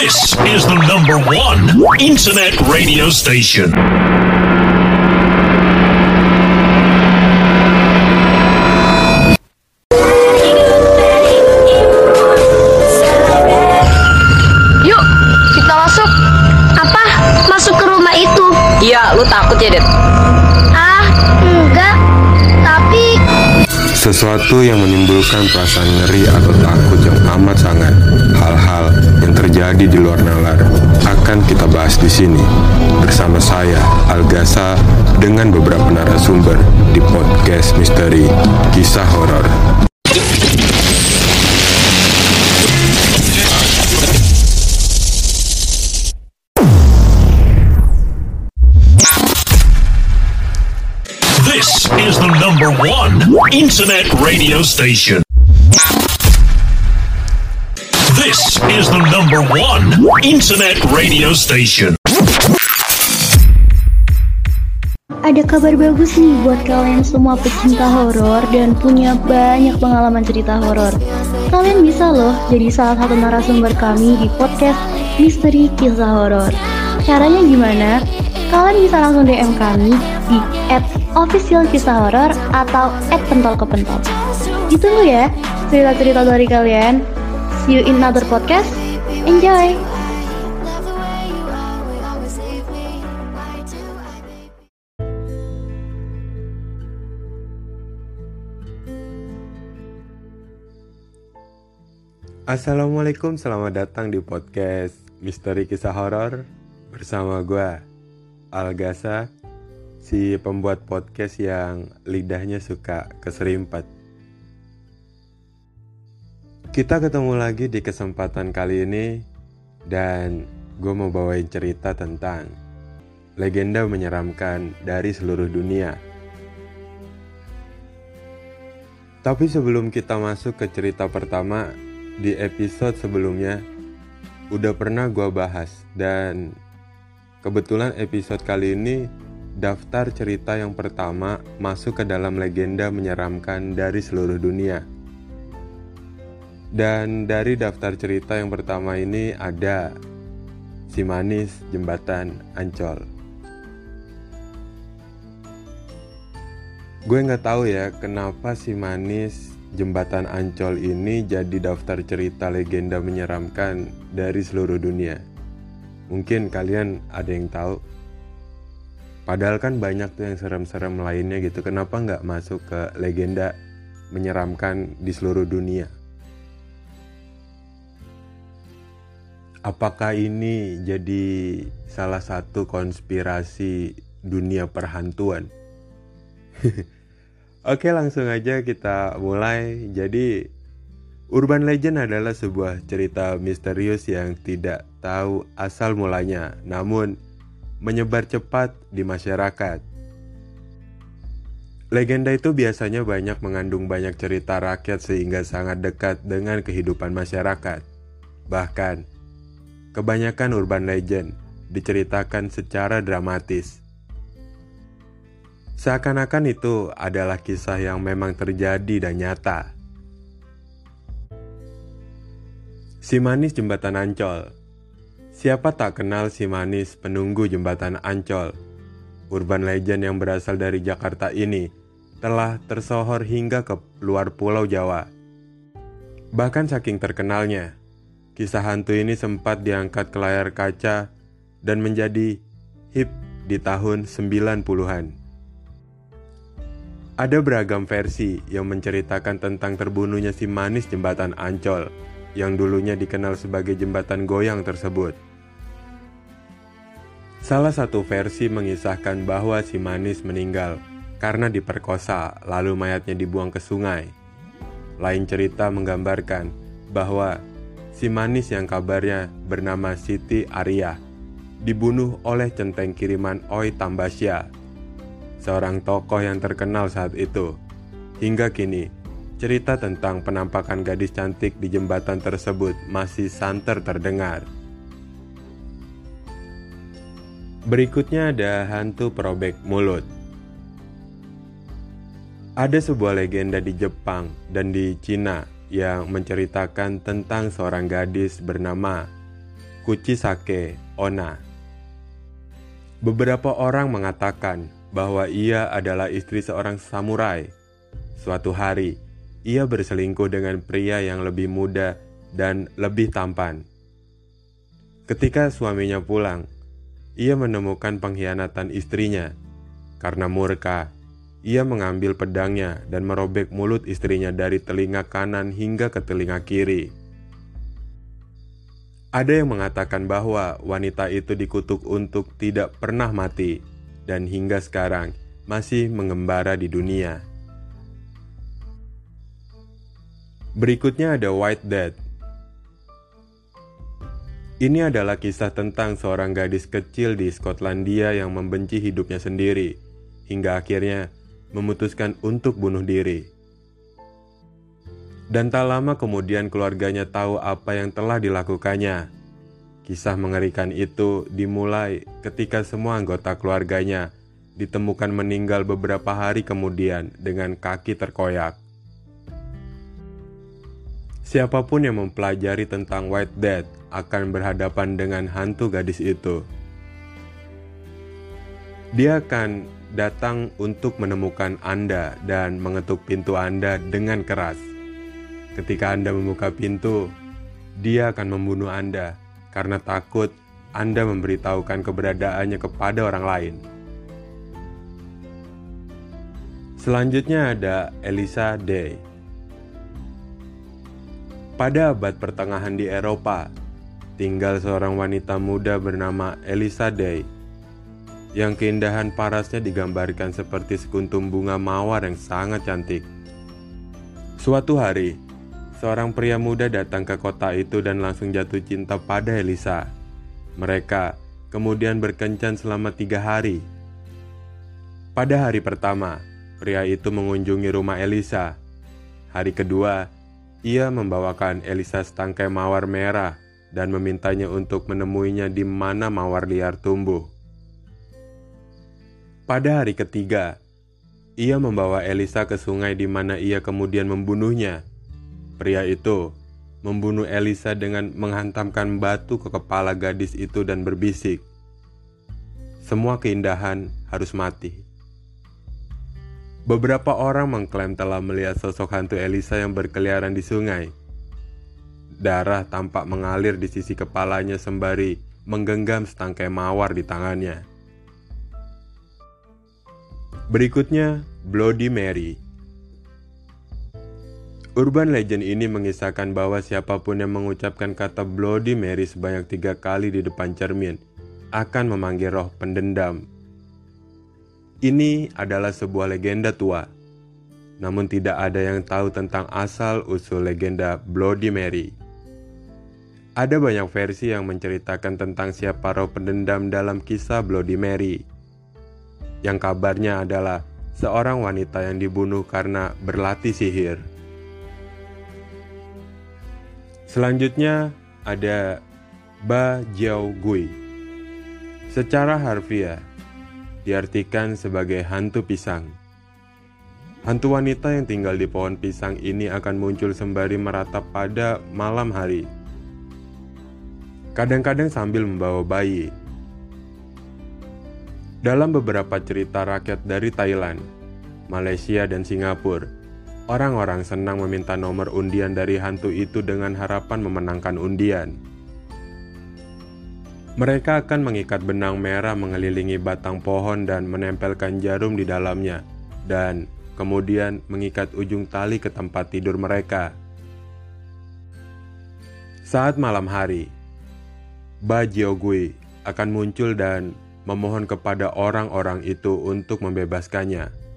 This is the number one internet radio station. Sesuatu yang menimbulkan perasaan ngeri atau takut yang amat sangat. Hal-hal yang terjadi di luar nalar akan kita bahas di sini bersama saya Algasa dengan beberapa narasumber di podcast misteri kisah horor. This is the number one internet radio station. This is the number one internet radio station. ada kabar bagus nih buat kalian semua pecinta horor dan punya banyak pengalaman cerita horor. Kalian bisa loh jadi salah satu narasumber kami di podcast Misteri Kisah Horor. Caranya gimana? Kalian bisa langsung DM kami di @official kisah horor atau @pentol ke pentol. Ditunggu ya cerita-cerita dari kalian. See you in another podcast. Enjoy! Assalamualaikum, selamat datang di podcast Misteri Kisah Horor bersama gue Algasa, si pembuat podcast yang lidahnya suka keserimpet. Kita ketemu lagi di kesempatan kali ini dan gue mau bawain cerita tentang legenda menyeramkan dari seluruh dunia. Tapi sebelum kita masuk ke cerita pertama, di episode sebelumnya udah pernah gue bahas dan kebetulan episode kali ini daftar cerita yang pertama masuk ke dalam legenda menyeramkan dari seluruh dunia. Dan dari daftar cerita yang pertama ini ada Si Manis Jembatan Ancol. Gue nggak tahu ya kenapa Si Manis Jembatan Ancol ini jadi daftar cerita legenda menyeramkan dari seluruh dunia. Mungkin kalian ada yang tahu. Padahal kan banyak tuh yang serem-serem lainnya gitu. Kenapa nggak masuk ke legenda menyeramkan di seluruh dunia? Apakah ini jadi salah satu konspirasi dunia perhantuan? Oke, langsung aja kita mulai. Jadi, urban legend adalah sebuah cerita misterius yang tidak tahu asal mulanya, namun menyebar cepat di masyarakat. Legenda itu biasanya banyak mengandung banyak cerita rakyat sehingga sangat dekat dengan kehidupan masyarakat. Bahkan, kebanyakan urban legend diceritakan secara dramatis. Seakan-akan itu adalah kisah yang memang terjadi dan nyata. Si Manis Jembatan Ancol Siapa tak kenal si Manis penunggu Jembatan Ancol? Urban legend yang berasal dari Jakarta ini telah tersohor hingga ke luar pulau Jawa. Bahkan saking terkenalnya, kisah hantu ini sempat diangkat ke layar kaca dan menjadi hip di tahun 90-an. Ada beragam versi yang menceritakan tentang terbunuhnya si manis jembatan Ancol yang dulunya dikenal sebagai jembatan goyang tersebut. Salah satu versi mengisahkan bahwa si manis meninggal karena diperkosa lalu mayatnya dibuang ke sungai. Lain cerita menggambarkan bahwa si manis yang kabarnya bernama Siti Arya dibunuh oleh centeng kiriman Oi Tambasya seorang tokoh yang terkenal saat itu. Hingga kini, cerita tentang penampakan gadis cantik di jembatan tersebut masih santer terdengar. Berikutnya ada hantu perobek mulut. Ada sebuah legenda di Jepang dan di Cina yang menceritakan tentang seorang gadis bernama Kuchisake Ona. Beberapa orang mengatakan bahwa ia adalah istri seorang samurai. Suatu hari, ia berselingkuh dengan pria yang lebih muda dan lebih tampan. Ketika suaminya pulang, ia menemukan pengkhianatan istrinya. Karena murka, ia mengambil pedangnya dan merobek mulut istrinya dari telinga kanan hingga ke telinga kiri. Ada yang mengatakan bahwa wanita itu dikutuk untuk tidak pernah mati dan hingga sekarang masih mengembara di dunia. Berikutnya ada White Death. Ini adalah kisah tentang seorang gadis kecil di Skotlandia yang membenci hidupnya sendiri hingga akhirnya memutuskan untuk bunuh diri. Dan tak lama kemudian keluarganya tahu apa yang telah dilakukannya. Kisah mengerikan itu dimulai ketika semua anggota keluarganya ditemukan meninggal beberapa hari kemudian dengan kaki terkoyak. Siapa pun yang mempelajari tentang White Death akan berhadapan dengan hantu gadis itu. Dia akan datang untuk menemukan Anda dan mengetuk pintu Anda dengan keras. Ketika Anda membuka pintu, dia akan membunuh Anda karena takut Anda memberitahukan keberadaannya kepada orang lain. Selanjutnya ada Elisa Day. Pada abad pertengahan di Eropa, tinggal seorang wanita muda bernama Elisa Day yang keindahan parasnya digambarkan seperti sekuntum bunga mawar yang sangat cantik. Suatu hari, Seorang pria muda datang ke kota itu dan langsung jatuh cinta pada Elisa. Mereka kemudian berkencan selama tiga hari. Pada hari pertama, pria itu mengunjungi rumah Elisa. Hari kedua, ia membawakan Elisa setangkai mawar merah dan memintanya untuk menemuinya di mana mawar liar tumbuh. Pada hari ketiga, ia membawa Elisa ke sungai di mana ia kemudian membunuhnya. Pria itu membunuh Elisa dengan menghantamkan batu ke kepala gadis itu dan berbisik, "Semua keindahan harus mati." Beberapa orang mengklaim telah melihat sosok hantu Elisa yang berkeliaran di sungai. Darah tampak mengalir di sisi kepalanya sembari menggenggam setangkai mawar di tangannya. Berikutnya, Bloody Mary. Urban legend ini mengisahkan bahwa siapa pun yang mengucapkan kata Bloody Mary sebanyak tiga kali di depan cermin akan memanggil roh pendendam. Ini adalah sebuah legenda tua, namun tidak ada yang tahu tentang asal-usul legenda Bloody Mary. Ada banyak versi yang menceritakan tentang siapa roh pendendam dalam kisah Bloody Mary. Yang kabarnya adalah seorang wanita yang dibunuh karena berlatih sihir. Selanjutnya ada Ba Jiao Gui. Secara harfiah diartikan sebagai hantu pisang. Hantu wanita yang tinggal di pohon pisang ini akan muncul sembari meratap pada malam hari. Kadang-kadang sambil membawa bayi. Dalam beberapa cerita rakyat dari Thailand, Malaysia, dan Singapura, Orang-orang senang meminta nomor undian dari hantu itu dengan harapan memenangkan undian. Mereka akan mengikat benang merah mengelilingi batang pohon dan menempelkan jarum di dalamnya, dan kemudian mengikat ujung tali ke tempat tidur mereka. Saat malam hari, Ba Jiogui akan muncul dan memohon kepada orang-orang itu untuk membebaskannya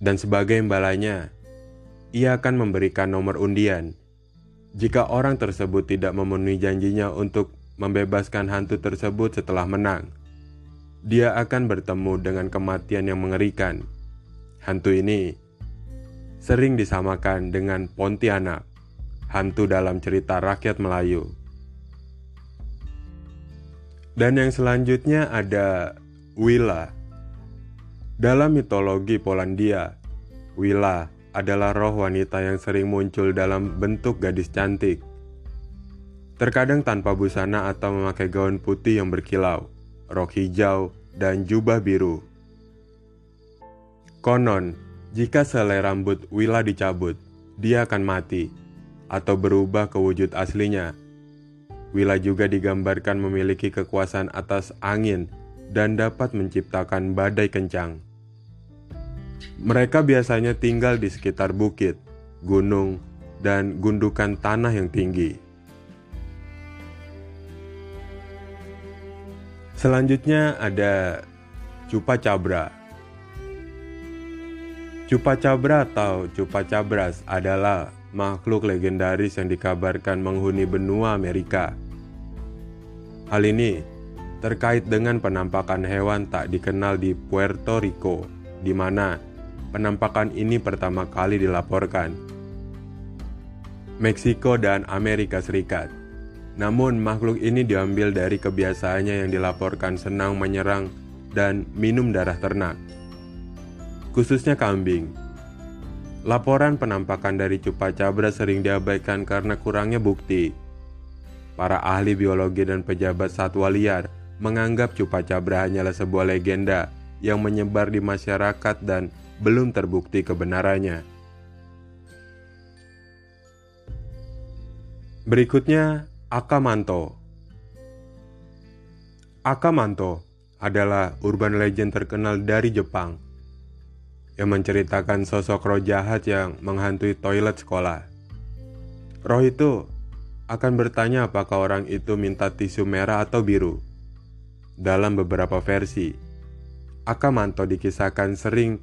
dan sebagai imbalannya, ia akan memberikan nomor undian. Jika orang tersebut tidak memenuhi janjinya untuk membebaskan hantu tersebut setelah menang, dia akan bertemu dengan kematian yang mengerikan. Hantu ini sering disamakan dengan Pontianak, hantu dalam cerita rakyat Melayu. Dan yang selanjutnya ada Willa dalam mitologi Polandia, Willa adalah roh wanita yang sering muncul dalam bentuk gadis cantik. Terkadang tanpa busana atau memakai gaun putih yang berkilau, rok hijau, dan jubah biru. Konon, jika selai rambut Willa dicabut, dia akan mati atau berubah ke wujud aslinya. Willa juga digambarkan memiliki kekuasaan atas angin dan dapat menciptakan badai kencang. Mereka biasanya tinggal di sekitar bukit, gunung, dan gundukan tanah yang tinggi. Selanjutnya ada Cupa Cabra. Cupa Cabra atau Cupa Cabras adalah makhluk legendaris yang dikabarkan menghuni benua Amerika. Hal ini terkait dengan penampakan hewan tak dikenal di Puerto Rico, di mana penampakan ini pertama kali dilaporkan. Meksiko dan Amerika Serikat. Namun makhluk ini diambil dari kebiasaannya yang dilaporkan senang menyerang dan minum darah ternak. Khususnya kambing. Laporan penampakan dari Cupa Cabra sering diabaikan karena kurangnya bukti. Para ahli biologi dan pejabat satwa liar menganggap Cupa Cabra hanyalah sebuah legenda yang menyebar di masyarakat dan belum terbukti kebenarannya. Berikutnya, Akamanto. Akamanto adalah urban legend terkenal dari Jepang yang menceritakan sosok roh jahat yang menghantui toilet sekolah. Roh itu akan bertanya apakah orang itu minta tisu merah atau biru. Dalam beberapa versi, Akamanto dikisahkan sering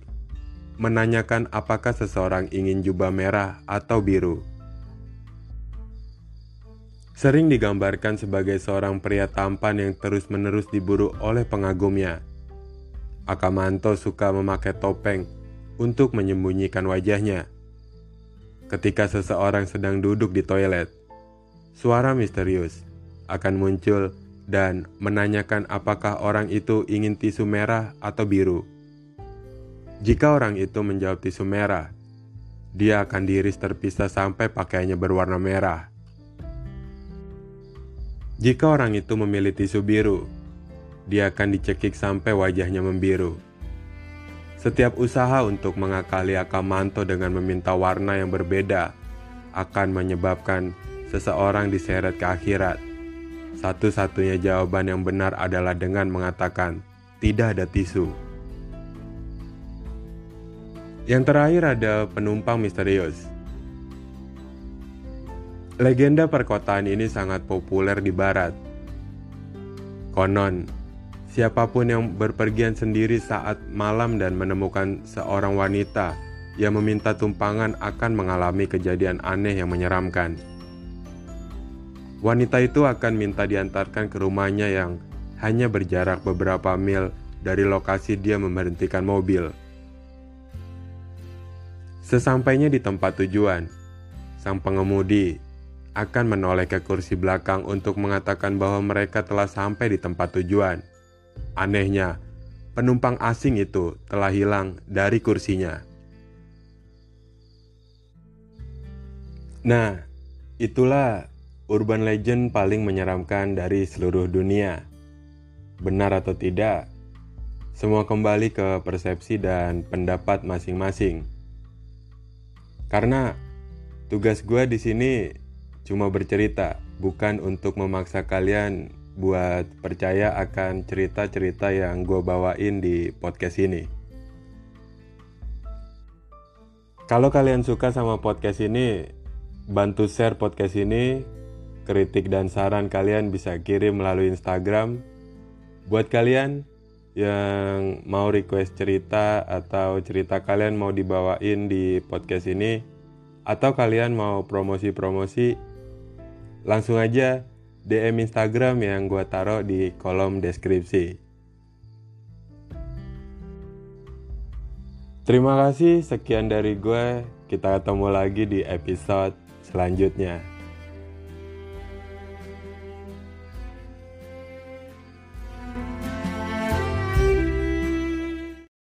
menanyakan apakah seseorang ingin jubah merah atau biru sering digambarkan sebagai seorang pria tampan yang terus-menerus diburu oleh pengagumnya. Akamanto suka memakai topeng untuk menyembunyikan wajahnya. Ketika seseorang sedang duduk di toilet, suara misterius akan muncul dan menanyakan apakah orang itu ingin tisu merah atau biru. Jika orang itu menjawab tisu merah, dia akan diiris terpisah sampai pakaiannya berwarna merah. Jika orang itu memilih tisu biru, dia akan dicekik sampai wajahnya membiru. Setiap usaha untuk mengakali Akamanto dengan meminta warna yang berbeda akan menyebabkan seseorang diseret ke akhirat. Satu-satunya jawaban yang benar adalah dengan mengatakan tidak ada tisu. Yang terakhir ada penumpang misterius. Legenda perkotaan ini sangat populer di barat. Konon, siapa pun yang berpergian sendiri saat malam dan menemukan seorang wanita yang meminta tumpangan akan mengalami kejadian aneh yang menyeramkan. Wanita itu akan minta diantarkan ke rumahnya yang hanya berjarak beberapa mil dari lokasi dia memberhentikan mobil. Sesampainya di tempat tujuan, sang pengemudi akan menoleh ke kursi belakang untuk mengatakan bahwa mereka telah sampai di tempat tujuan. Anehnya, penumpang asing itu telah hilang dari kursinya. Nah, itulah urban legend paling menyeramkan dari seluruh dunia. Benar atau tidak, semua kembali ke persepsi dan pendapat masing-masing. Karena tugas gue di sini cuma bercerita, bukan untuk memaksa kalian buat percaya akan cerita-cerita yang gue bawain di podcast ini. Kalau kalian suka sama podcast ini, bantu share podcast ini. Kritik dan saran kalian bisa kirim melalui Instagram. Buat kalian yang mau request cerita atau cerita kalian mau dibawain di podcast ini, atau kalian mau promosi-promosi, langsung aja DM Instagram yang gue taruh di kolom deskripsi. Terima kasih, sekian dari gue. Kita ketemu lagi di episode selanjutnya.